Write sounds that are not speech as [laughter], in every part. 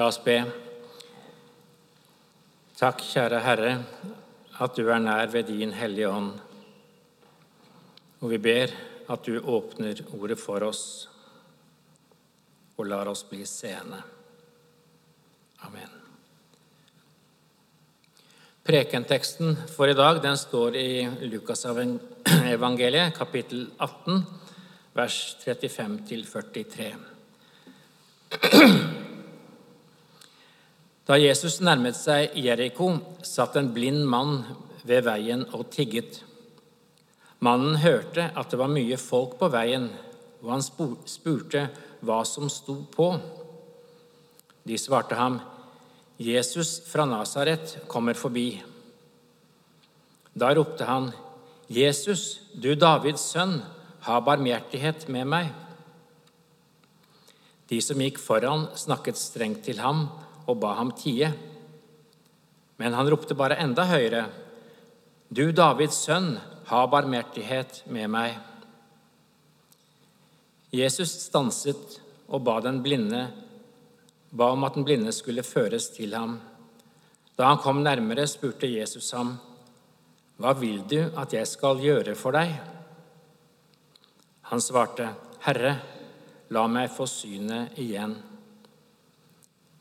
La oss be. Takk, kjære Herre, at du er nær ved din Hellige Ånd. Og vi ber at du åpner ordet for oss og lar oss bli seende. Amen. Prekenteksten for i dag den står i Lukasevangeliet, [clears throat] kapittel 18, vers 35-43. [clears throat] Da Jesus nærmet seg Jeriko, satt en blind mann ved veien og tigget. Mannen hørte at det var mye folk på veien, og han spurte hva som sto på. De svarte ham, 'Jesus fra Nasaret kommer forbi.' Da ropte han, 'Jesus, du Davids sønn, ha barmhjertighet med meg.' De som gikk foran, snakket strengt til ham og ba ham tie. Men han ropte bare enda høyere, Du Davids sønn, ha barmhjertighet med meg. Jesus stanset og ba, den blinde, ba om at den blinde skulle føres til ham. Da han kom nærmere, spurte Jesus ham, Hva vil du at jeg skal gjøre for deg? Han svarte, Herre, la meg få synet igjen.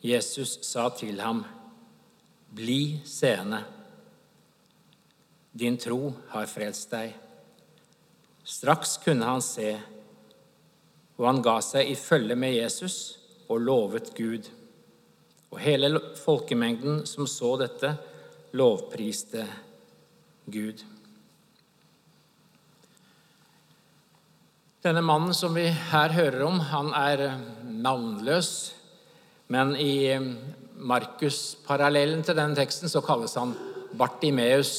Jesus sa til ham, Bli seende. Din tro har frelst deg. Straks kunne han se, og han ga seg i følge med Jesus og lovet Gud. Og hele folkemengden som så dette, lovpriste Gud. Denne mannen som vi her hører om, han er navnløs. Men i Markus-parallellen til den teksten så kalles han Bartimeus.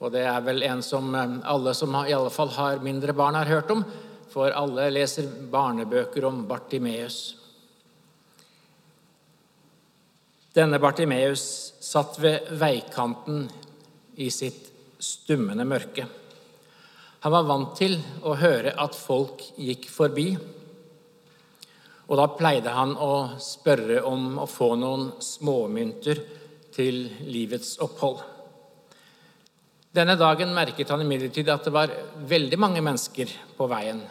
Og det er vel en som alle som i alle fall har mindre barn, har hørt om. For alle leser barnebøker om Bartimeus. Denne Bartimeus satt ved veikanten i sitt stummende mørke. Han var vant til å høre at folk gikk forbi. Og da pleide han å spørre om å få noen småmynter til livets opphold. Denne dagen merket han imidlertid at det var veldig mange mennesker på veien.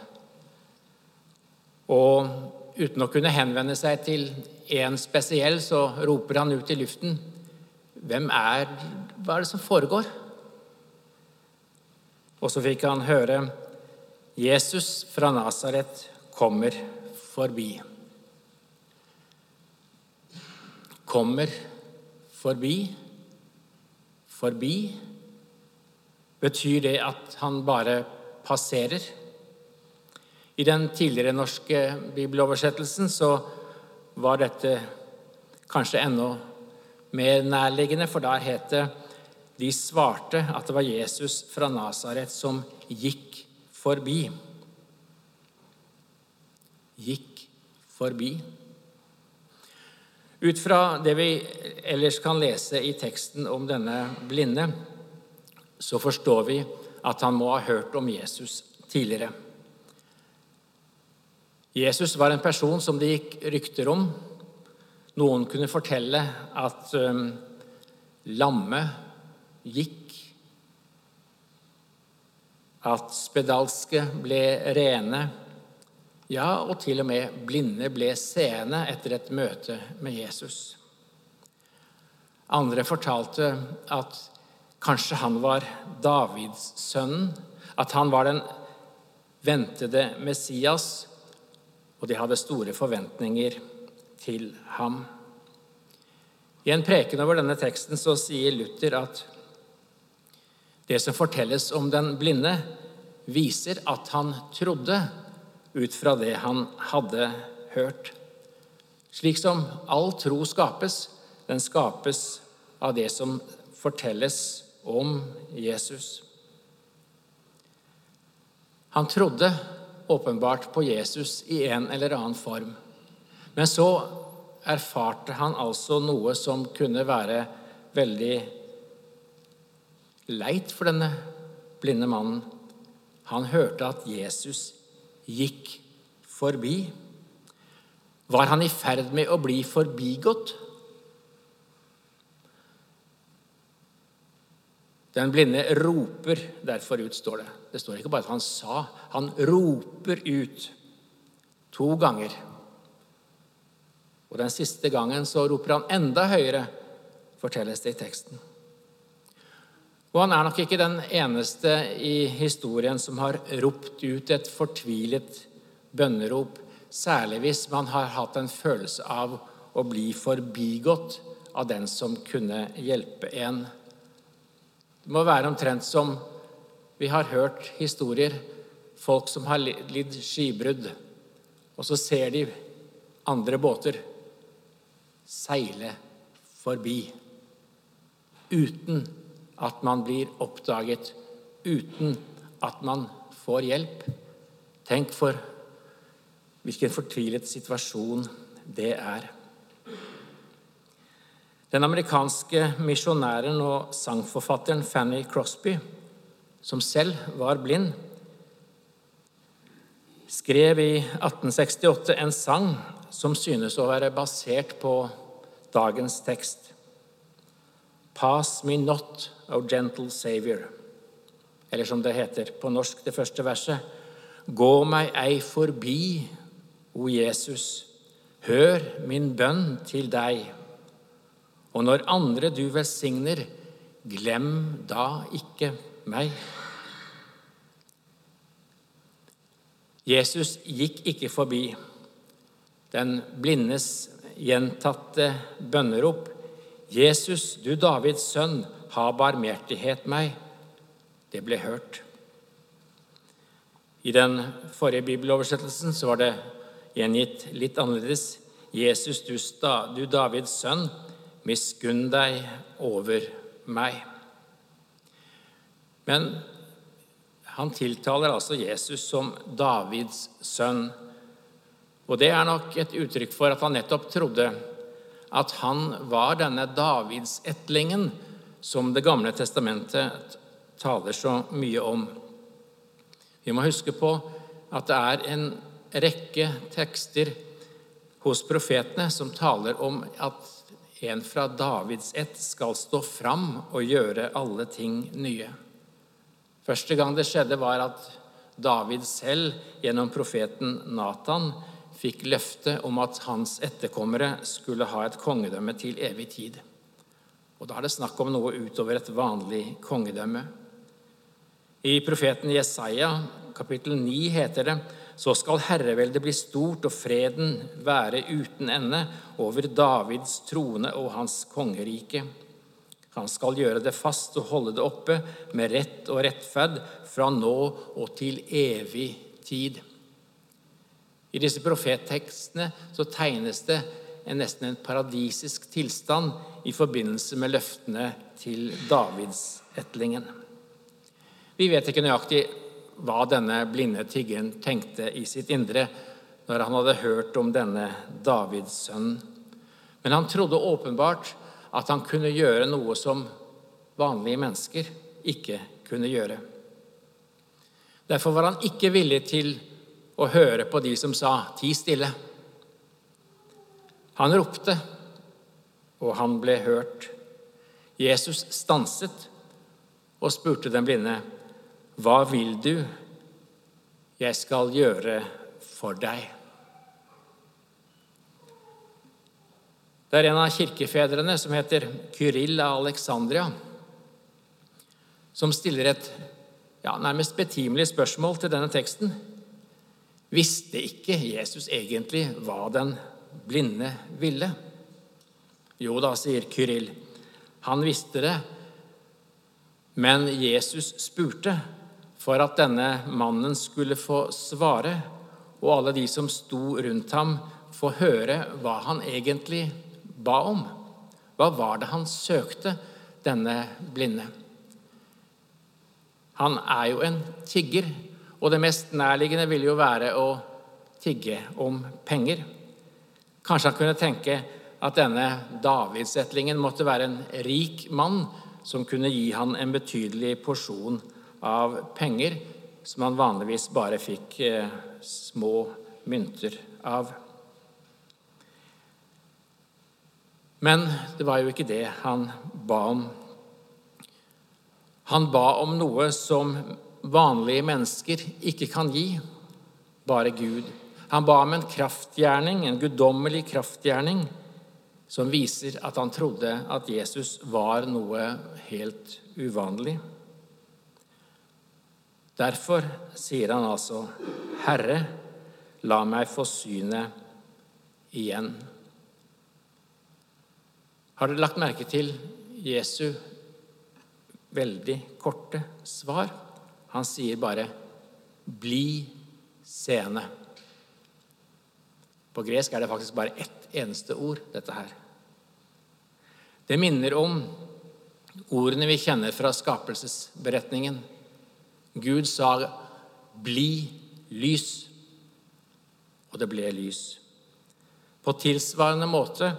Og uten å kunne henvende seg til én spesiell, så roper han ut i luften Hvem er Hva er det som foregår? Og så fikk han høre Jesus fra Nasaret kommer forbi. Kommer forbi. Forbi betyr det at han bare passerer. I den tidligere norske bibeloversettelsen så var dette kanskje enda mer nærliggende, for der het det de svarte at det var Jesus fra Nasaret som gikk forbi gikk forbi. Ut fra det vi ellers kan lese i teksten om denne blinde, så forstår vi at han må ha hørt om Jesus tidligere. Jesus var en person som det gikk rykter om. Noen kunne fortelle at um, lamme gikk, at spedalske ble rene, ja, og til og med blinde ble seende etter et møte med Jesus. Andre fortalte at kanskje han var Davids sønnen, at han var den ventede Messias, og de hadde store forventninger til ham. I en preken over denne teksten så sier Luther at det som fortelles om den blinde, viser at han trodde ut fra det han hadde hørt. Slik som all tro skapes, den skapes av det som fortelles om Jesus. Han trodde åpenbart på Jesus i en eller annen form. Men så erfarte han altså noe som kunne være veldig leit for denne blinde mannen. Han hørte at Jesus gikk forbi. Var han i ferd med å bli forbigått? Den blinde roper derfor ut, står det. Det står ikke bare at han sa. Han roper ut to ganger. Og den siste gangen så roper han enda høyere, fortelles det i teksten. Og han er nok ikke den eneste i historien som har ropt ut et fortvilet bønnerop, særlig hvis man har hatt en følelse av å bli forbigått av den som kunne hjelpe en. Det må være omtrent som vi har hørt historier, folk som har lidd skibrudd, og så ser de andre båter seile forbi uten at man blir oppdaget, uten at man får hjelp. Tenk for hvilken fortvilet situasjon det er. Den amerikanske misjonæren og sangforfatteren Fanny Crosby, som selv var blind, skrev i 1868 en sang som synes å være basert på dagens tekst. Pass me not, O gentle Savior. Eller som det heter på norsk, det første verset. Gå meg ei forbi, o Jesus. Hør min bønn til deg. Og når andre du velsigner, glem da ikke meg. Jesus gikk ikke forbi den blindes gjentatte bønnerop. Jesus, du Davids sønn, ha barmhjertighet meg. Det ble hørt. I den forrige bibeloversettelsen så var det gjengitt litt annerledes. Jesus, du, du Davids sønn, miskunn deg over meg. Men han tiltaler altså Jesus som Davids sønn. Og det er nok et uttrykk for at han nettopp trodde at han var denne davidsetlingen som Det gamle testamentet taler så mye om. Vi må huske på at det er en rekke tekster hos profetene som taler om at en fra Davids ett skal stå fram og gjøre alle ting nye. Første gang det skjedde, var at David selv gjennom profeten Natan fikk løfte om at hans etterkommere skulle ha et kongedømme til evig tid. Og Da er det snakk om noe utover et vanlig kongedømme. I profeten Jesaja kapittel 9 heter det så skal herreveldet bli stort og freden være uten ende over Davids trone og hans kongerike. Han skal gjøre det fast og holde det oppe med rett og rettferd fra nå og til evig tid. I disse profettekstene så tegnes det en nesten en paradisisk tilstand i forbindelse med løftene til Davidsettlingen. Vi vet ikke nøyaktig hva denne blinde tiggeren tenkte i sitt indre når han hadde hørt om denne Davids sønn. Men han trodde åpenbart at han kunne gjøre noe som vanlige mennesker ikke kunne gjøre. Derfor var han ikke villig til å høre på de som sa 'ti stille'. Han ropte, og han ble hørt. Jesus stanset og spurte den blinde, hva vil du jeg skal gjøre for deg? Det er en av kirkefedrene som heter Kyrill av Alexandria, som stiller et ja, nærmest betimelig spørsmål til denne teksten. Visste ikke Jesus egentlig hva den blinde ville? Jo da, sier Kyrill. Han visste det, men Jesus spurte for at denne mannen skulle få svare, og alle de som sto rundt ham, få høre hva han egentlig ba om. Hva var det han søkte, denne blinde? Han er jo en tigger, og det mest nærliggende ville jo være å tigge om penger. Kanskje han kunne tenke at denne davidsetlingen måtte være en rik mann som kunne gi han en betydelig porsjon av penger som han vanligvis bare fikk eh, små mynter av. Men det var jo ikke det han ba om. Han ba om noe som vanlige mennesker ikke kan gi, bare Gud. Han ba om en kraftgjerning, en guddommelig kraftgjerning, som viser at han trodde at Jesus var noe helt uvanlig. Derfor sier han altså, 'Herre, la meg få synet igjen'. Har dere lagt merke til Jesu veldig korte svar? Han sier bare 'bli seende'. På gresk er det faktisk bare ett eneste ord, dette her. Det minner om ordene vi kjenner fra skapelsesberetningen. Gud sa 'bli lys', og det ble lys. På tilsvarende måte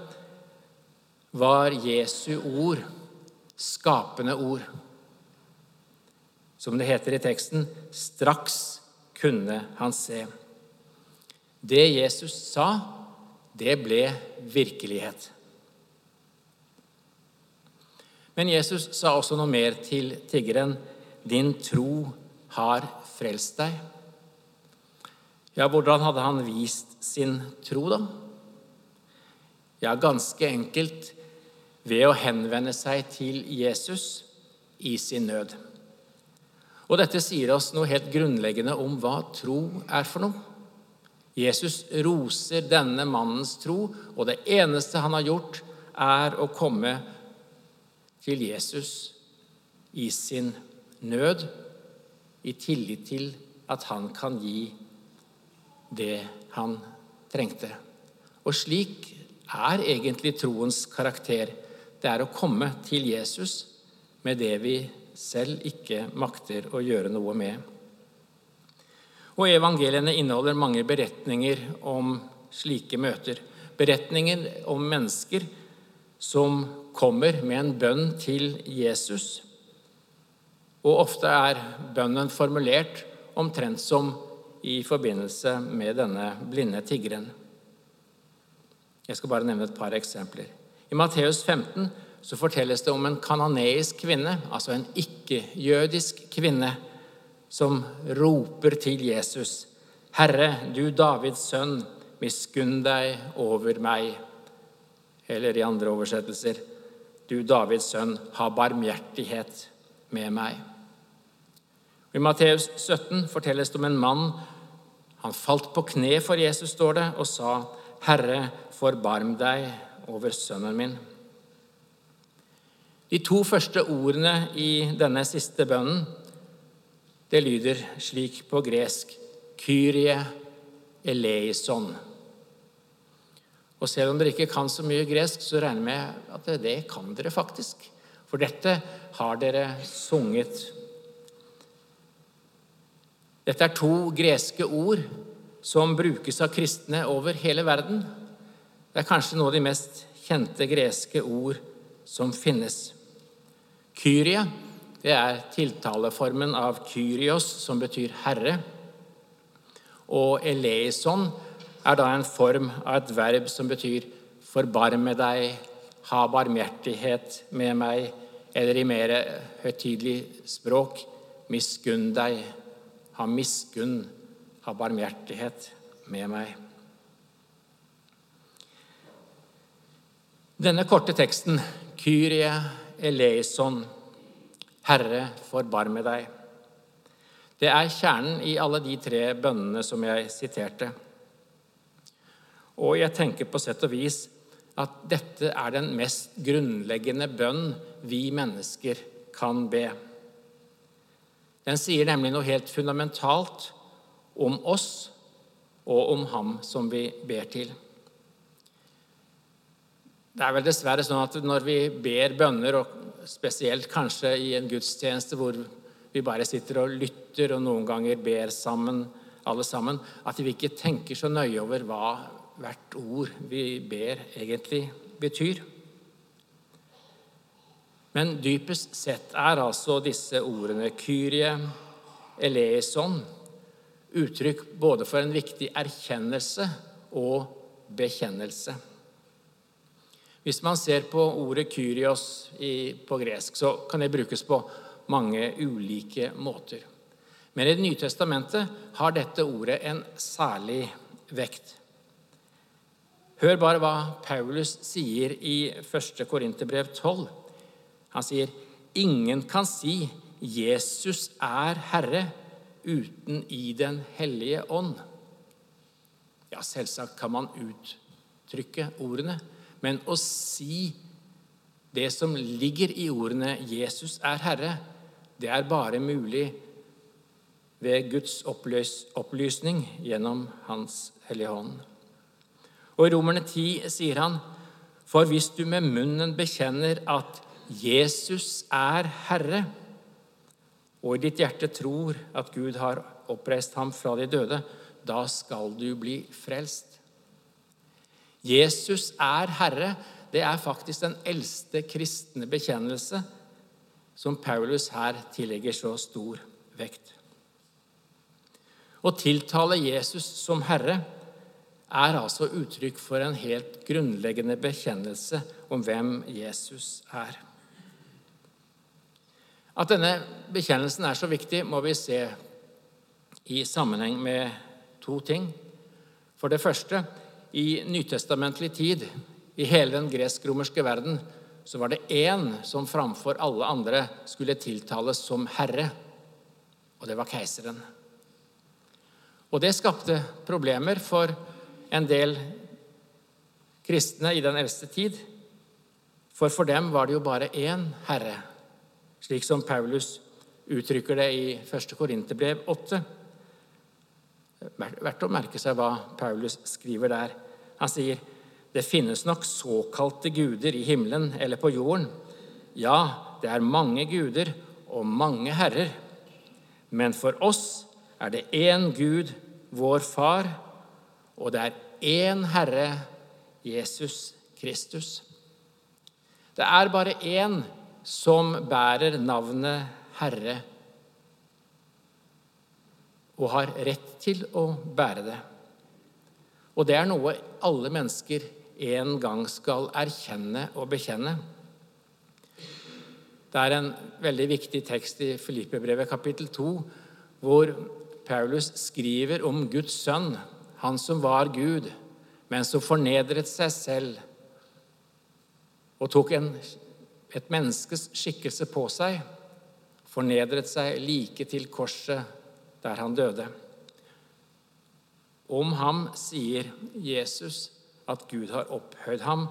var Jesu ord skapende ord. Som det heter i teksten, straks kunne han se. Det Jesus sa, det ble virkelighet. Men Jesus sa også noe mer til tiggeren. Din tro har frelst deg. Ja, hvordan hadde han vist sin tro, da? Ja, ganske enkelt ved å henvende seg til Jesus i sin nød. Og Dette sier oss noe helt grunnleggende om hva tro er for noe. Jesus roser denne mannens tro, og det eneste han har gjort, er å komme til Jesus i sin nød, i tillit til at han kan gi det han trengte. Og slik er egentlig troens karakter det er å komme til Jesus med det vi selv ikke makter å gjøre noe med. Og Evangeliene inneholder mange beretninger om slike møter. Beretninger om mennesker som kommer med en bønn til Jesus. Og ofte er bønnen formulert omtrent som i forbindelse med denne blinde tiggeren. Jeg skal bare nevne et par eksempler. I Matteus 15 så fortelles det om en kanoneisk kvinne, altså en ikke-jødisk kvinne, som roper til Jesus, 'Herre, du Davids sønn, miskunn deg over meg.' Eller i andre oversettelser, 'Du Davids sønn, ha barmhjertighet med meg.' I Matteus 17 fortelles det om en mann. Han falt på kne for Jesus, står det, og sa, 'Herre, forbarm deg over sønnen min. De to første ordene i denne siste bønnen det lyder slik på gresk Kyrie eleison. Og Selv om dere ikke kan så mye gresk, så regner jeg med at det kan dere faktisk. For dette har dere sunget. Dette er to greske ord som brukes av kristne over hele verden. Det er kanskje noe av de mest kjente greske ord som finnes. Kyrie det er tiltaleformen av Kyrios, som betyr herre. Og eleison er da en form av et verb som betyr forbarme deg, ha barmhjertighet med meg, eller i mer høytidelig språk miskunn deg, ha miskunn, ha barmhjertighet med meg. Denne korte teksten, Kyrie eleison, Herre, forbarme deg, det er kjernen i alle de tre bønnene som jeg siterte. Og jeg tenker på sett og vis at dette er den mest grunnleggende bønn vi mennesker kan be. Den sier nemlig noe helt fundamentalt om oss og om ham som vi ber til. Det er vel dessverre sånn at når vi ber bønner, og spesielt kanskje i en gudstjeneste hvor vi bare sitter og lytter og noen ganger ber sammen, alle sammen, at vi ikke tenker så nøye over hva hvert ord vi ber, egentlig betyr. Men dypest sett er altså disse ordene Kyrie, eleison uttrykk både for en viktig erkjennelse og bekjennelse. Hvis man ser på ordet 'kyrios' på gresk, så kan det brukes på mange ulike måter. Men i Det nye testamentet har dette ordet en særlig vekt. Hør bare hva Paulus sier i 1. Korinterbrev 12. Han sier, 'Ingen kan si 'Jesus er Herre' uten i Den hellige ånd'. Ja, selvsagt kan man uttrykke ordene, men å si det som ligger i ordene 'Jesus er Herre', det er bare mulig ved Guds opplysning gjennom Hans Hellige Hånd. Og I Romerne 10 sier han, for hvis du med munnen bekjenner at Jesus er Herre, og i ditt hjerte tror at Gud har oppreist ham fra de døde, da skal du bli frelst. Jesus er Herre. Det er faktisk den eldste kristne bekjennelse som Paulus her tillegger så stor vekt. Å tiltale Jesus som Herre er altså uttrykk for en helt grunnleggende bekjennelse om hvem Jesus er. At denne bekjennelsen er så viktig, må vi se i sammenheng med to ting. For det første, i nytestamentlig tid, i hele den gresk-romerske verden, så var det én som framfor alle andre skulle tiltales som herre, og det var keiseren. Og det skapte problemer for en del kristne i den eldste tid. For for dem var det jo bare én herre, slik som Paulus uttrykker det i 1. Korinterbrev 8. Verdt å merke seg hva Paulus skriver der. Han sier det finnes nok såkalte guder i himmelen eller på jorden. Ja, det er mange guder og mange herrer. Men for oss er det én Gud, vår Far, og det er én Herre, Jesus Kristus. Det er bare én som bærer navnet Herre og har rett til å bære det. Og det er noe alle mennesker en gang skal erkjenne og bekjenne. Det er en veldig viktig tekst i Filippebrevet kapittel 2, hvor Paulus skriver om Guds sønn, han som var Gud, men som fornedret seg selv og tok en, et menneskes skikkelse på seg, fornedret seg like til korset der han døde. Om ham sier Jesus at Gud har opphøyd ham,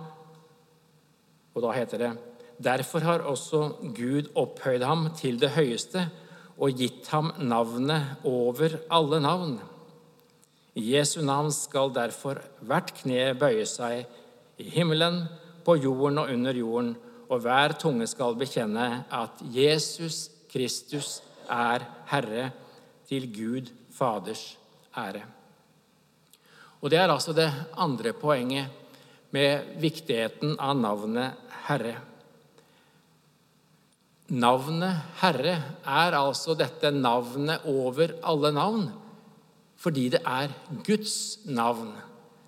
og da heter det Derfor har også Gud opphøyd ham til det høyeste og gitt ham navnet over alle navn. I Jesu navn skal derfor hvert kne bøye seg i himmelen, på jorden og under jorden, og hver tunge skal bekjenne at Jesus Kristus er Herre til Gud Faders ære. Og Det er altså det andre poenget med viktigheten av navnet Herre. Navnet Herre er altså dette navnet over alle navn, fordi det er Guds navn.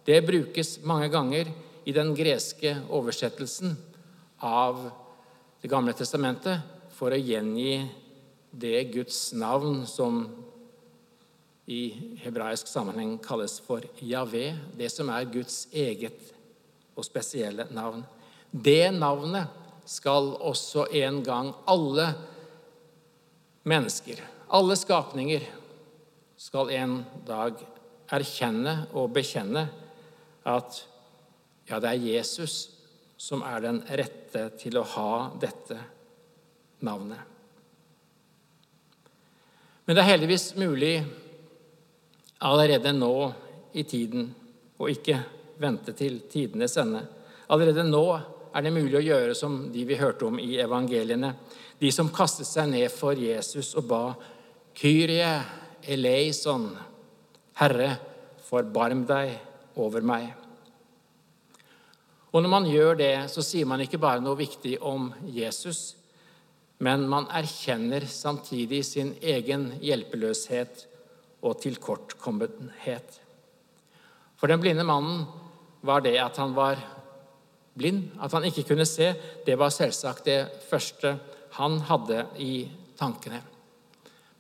Det brukes mange ganger i den greske oversettelsen av Det gamle testamentet for å gjengi det Guds navn som i hebraisk sammenheng kalles for Javé, det som er Guds eget og spesielle navn. Det navnet skal også en gang alle mennesker, alle skapninger, skal en dag erkjenne og bekjenne at ja, det er Jesus som er den rette til å ha dette navnet. Men det er heldigvis mulig allerede nå i tiden, og ikke vente til tidenes ende. Allerede nå er det mulig å gjøre som de vi hørte om i evangeliene, de som kastet seg ned for Jesus og ba Kyrie eleison, Herre, forbarm deg over meg. Og når man gjør det, så sier man ikke bare noe viktig om Jesus, men man erkjenner samtidig sin egen hjelpeløshet og tilkortkommenhet. For den blinde mannen var det at han var blind, at han ikke kunne se, det var selvsagt det første han hadde i tankene.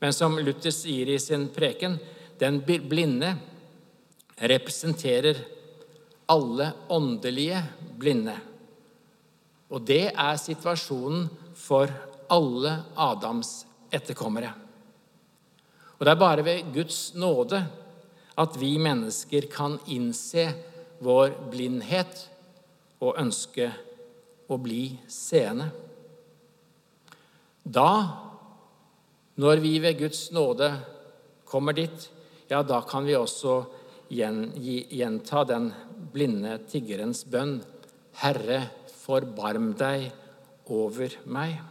Men som Luther sier i sin preken, den blinde representerer alle åndelige blinde. Og det er situasjonen for alle Adams etterkommere. Og det er bare ved Guds nåde at vi mennesker kan innse vår blindhet og ønske å bli seende. Da, når vi ved Guds nåde kommer dit, ja, da kan vi også gjenta den blinde tiggerens bønn. Herre, forbarm deg over meg.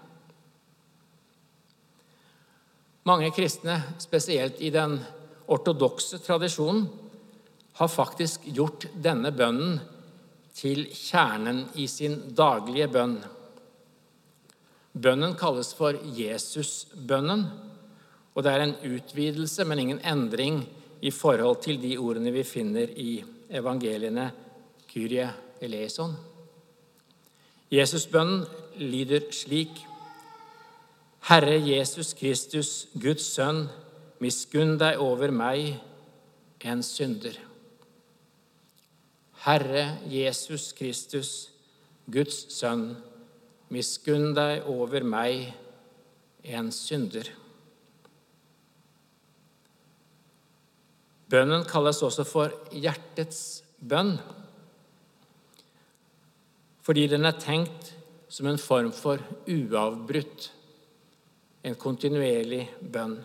Mange kristne, spesielt i den ortodokse tradisjonen, har faktisk gjort denne bønnen til kjernen i sin daglige bønn. Bønnen kalles for Jesusbønnen, og det er en utvidelse, men ingen endring i forhold til de ordene vi finner i evangeliene Kyrie eleison. Jesusbønnen lyder slik.: Herre Jesus Kristus, Guds sønn, miskunn deg over meg, en synder. Herre Jesus Kristus, Guds sønn, miskunn deg over meg, en synder. Bønnen kalles også for hjertets bønn, fordi den er tenkt som en form for uavbrutt en kontinuerlig bønn.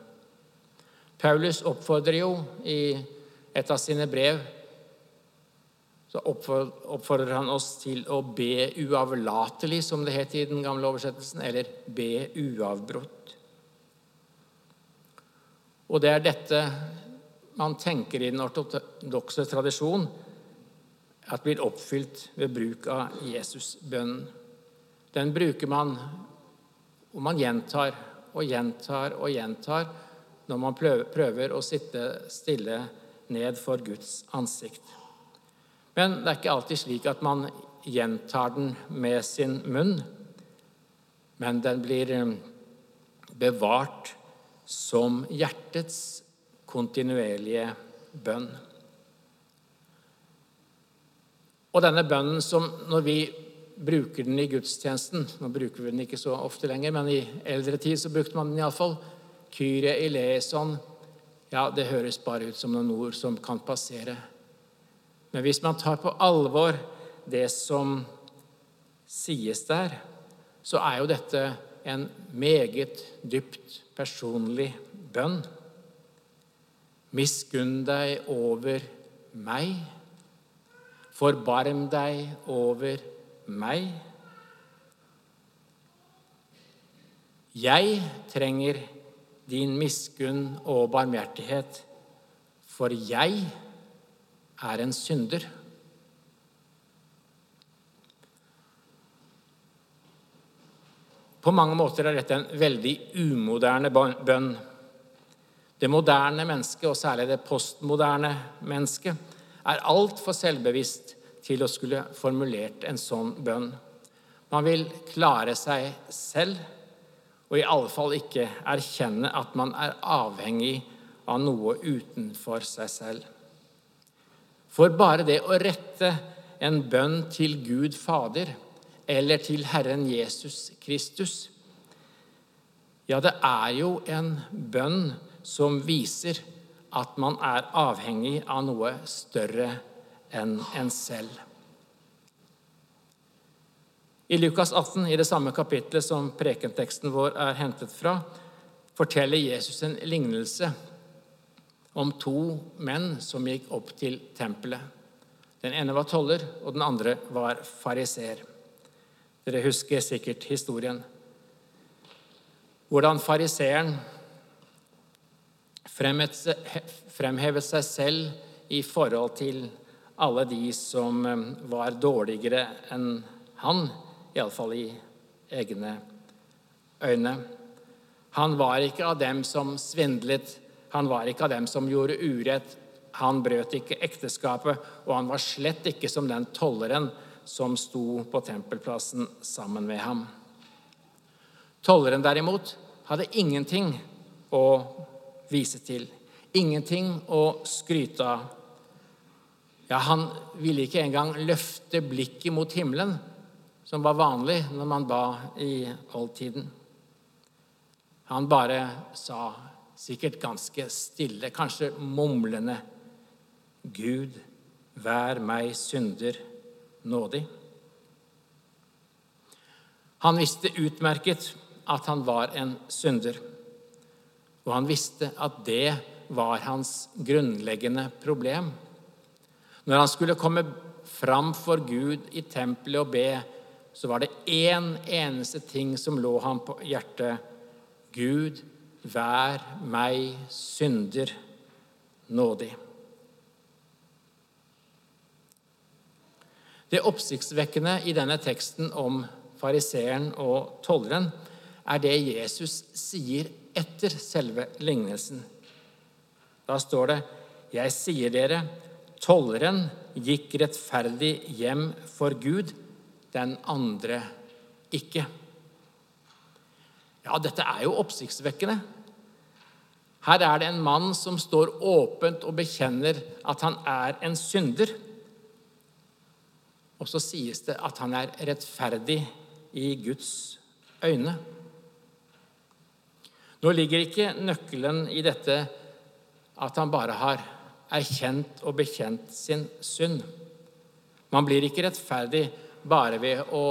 Paulus oppfordrer jo i et av sine brev så oppfordrer han oss til å be uavlatelig, som det het i den gamle oversettelsen, eller be uavbrutt. Og det er dette man tenker i den ortodokse tradisjon at blir oppfylt ved bruk av Jesusbønnen. Den bruker man, og man gjentar og gjentar og gjentar når man prøver å sitte stille ned for Guds ansikt. Men det er ikke alltid slik at man gjentar den med sin munn, men den blir eh, bevart som hjertets kontinuerlige bønn. Og denne bønnen som når vi bruker den i gudstjenesten. Nå bruker vi den ikke så ofte lenger, men i eldre tid så brukte man den iallfall. Kyrie eleison. Ja, det høres bare ut som noen ord som kan passere. Men hvis man tar på alvor det som sies der, så er jo dette en meget dypt personlig bønn. Miskunn deg over meg. Forbarm deg over meg meg. Jeg trenger din miskunn og barmhjertighet, for jeg er en synder. På mange måter er dette en veldig umoderne bønn. Det moderne mennesket, og særlig det postmoderne mennesket, er altfor selvbevisst til å skulle formulert en sånn bønn. Man vil klare seg selv, og i alle fall ikke erkjenne at man er avhengig av noe utenfor seg selv. For bare det å rette en bønn til Gud Fader eller til Herren Jesus Kristus, ja, det er jo en bønn som viser at man er avhengig av noe større enn en selv. I Lukas 18, i det samme kapitlet som prekenteksten vår er hentet fra, forteller Jesus en lignelse om to menn som gikk opp til tempelet. Den ene var toller, og den andre var fariser. Dere husker sikkert historien. Hvordan fariseeren fremhevet seg selv i forhold til alle de som eh, var dårligere enn han, iallfall i egne øyne. Han var ikke av dem som svindlet, han var ikke av dem som gjorde urett. Han brøt ikke ekteskapet, og han var slett ikke som den tolleren som sto på tempelplassen sammen med ham. Tolleren derimot hadde ingenting å vise til, ingenting å skryte av. Ja, han ville ikke engang løfte blikket mot himmelen, som var vanlig når man ba i oldtiden. Han bare sa, sikkert ganske stille, kanskje mumlende, Gud, vær meg synder nådig. Han visste utmerket at han var en synder, og han visste at det var hans grunnleggende problem. Når han skulle komme fram for Gud i tempelet og be, så var det én eneste ting som lå ham på hjertet. Gud, vær meg synder nådig. Det oppsiktsvekkende i denne teksten om fariseeren og tolleren er det Jesus sier etter selve lignelsen. Da står det, 'Jeg sier dere, tolleren gikk rettferdig hjem for Gud, den andre ikke'. Ja, dette er jo oppsiktsvekkende. Her er det en mann som står åpent og bekjenner at han er en synder. Og så sies det at han er rettferdig i Guds øyne. Nå ligger ikke nøkkelen i dette at han bare har erkjent og bekjent sin synd. Man blir ikke rettferdig bare ved å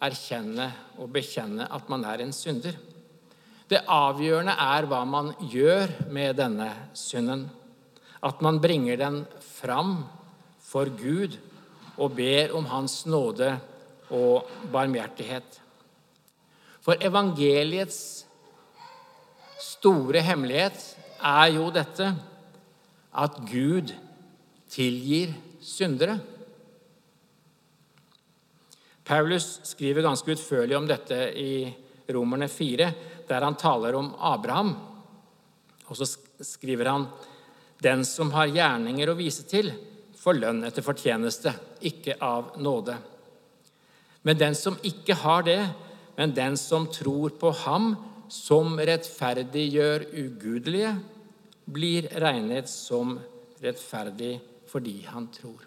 erkjenne og bekjenne at man er en synder. Det avgjørende er hva man gjør med denne synden. At man bringer den fram for Gud og ber om Hans nåde og barmhjertighet. For evangeliets store hemmelighet er jo dette at Gud tilgir syndere. Paulus skriver ganske utførlig om dette i Romerne 4, der han taler om Abraham. Og så skriver han den som har gjerninger å vise til, for lønn etter fortjeneste, ikke av nåde. Men den som ikke har det, men den som tror på Ham som rettferdiggjør ugudelige, blir regnet som rettferdig fordi han tror.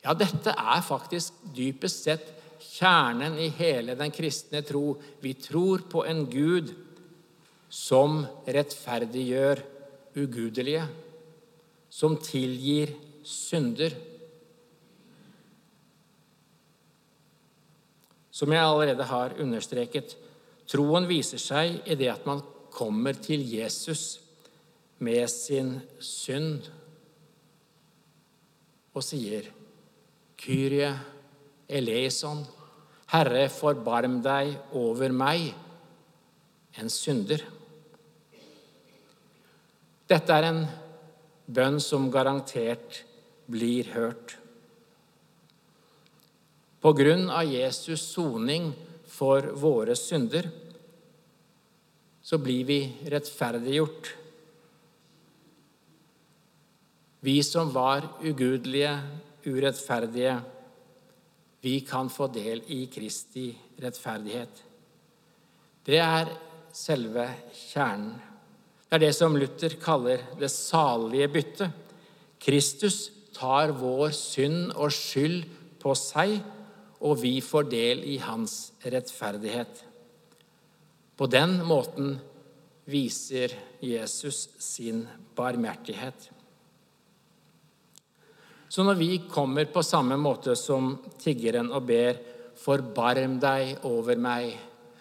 Ja, dette er faktisk dypest sett kjernen i hele den kristne tro. Vi tror på en Gud som rettferdiggjør ugudelige, som tilgir synder. Som jeg allerede har understreket, troen viser seg i det at man kommer til Jesus med sin synd og sier, 'Kyrie eleison, Herre, forbarm deg over meg, en synder'. Dette er en bønn som garantert blir hørt. På grunn av Jesus' soning for våre synder så blir vi rettferdiggjort. Vi som var ugudelige, urettferdige, vi kan få del i Kristi rettferdighet. Det er selve kjernen. Det er det som Luther kaller det salige byttet. Kristus tar vår synd og skyld på seg, og vi får del i hans rettferdighet. På den måten viser Jesus sin barmhjertighet. Så når vi kommer på samme måte som tiggeren og ber 'Forbarm deg over meg',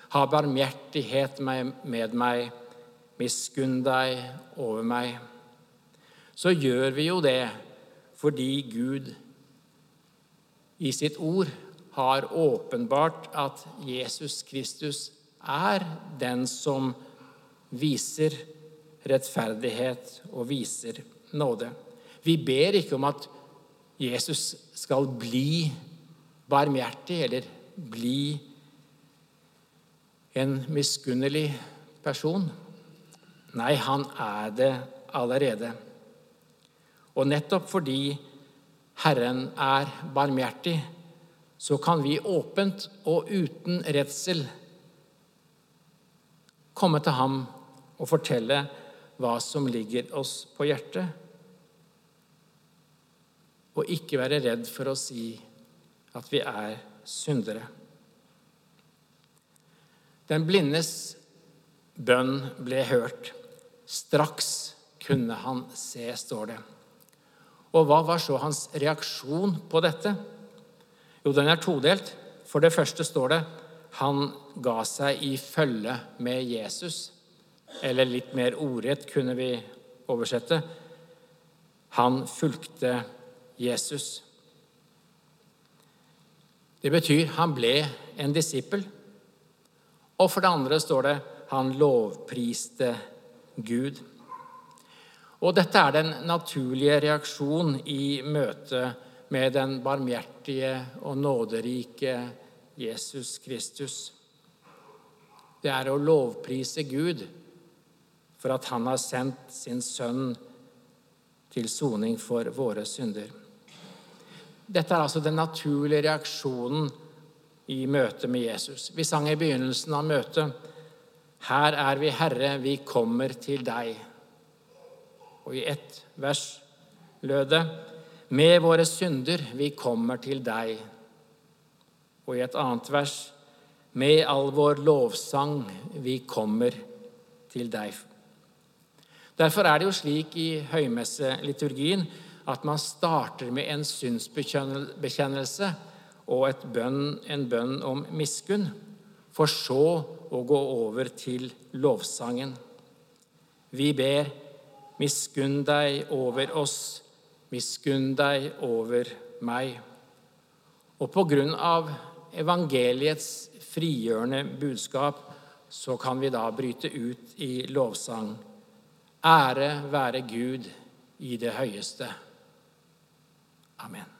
'Ha barmhjertighet med meg', 'Miskunn deg over meg', så gjør vi jo det fordi Gud i sitt ord har åpenbart at Jesus Kristus er den som viser rettferdighet og viser nåde. Vi ber ikke om at Jesus skal bli barmhjertig eller bli en miskunnelig person. Nei, han er det allerede. Og nettopp fordi Herren er barmhjertig, så kan vi åpent og uten redsel komme til ham og fortelle hva som ligger oss på hjertet, og ikke være redd for å si at vi er syndere. Den blindes bønn ble hørt. Straks kunne han se, står det. Og hva var så hans reaksjon på dette? Jo, den er todelt. For det første står det han ga seg i følge med Jesus. Eller litt mer ordrett kunne vi oversette. Han fulgte Jesus. Det betyr han ble en disippel. Og for det andre står det han lovpriste Gud. Og dette er den naturlige reaksjon i møte med den barmhjertige og nåderike Jesus Kristus. Det er å lovprise Gud for at han har sendt sin sønn til soning for våre synder. Dette er altså den naturlige reaksjonen i møte med Jesus. Vi sang i begynnelsen av møtet Her er vi, Herre, vi kommer til deg. Og i ett vers lød det Med våre synder, vi kommer til deg. Og i et annet vers Med all vår lovsang, vi kommer til deg. Derfor er det jo slik i høymesseliturgien at man starter med en synsbekjennelse og bønn, en bønn om miskunn, for så å gå over til lovsangen. Vi ber, miskunn deg over oss, miskunn deg over meg. Og på grunn av evangeliets frigjørende budskap så kan vi da bryte ut i lovsang. Ære være Gud i det høyeste. Amen.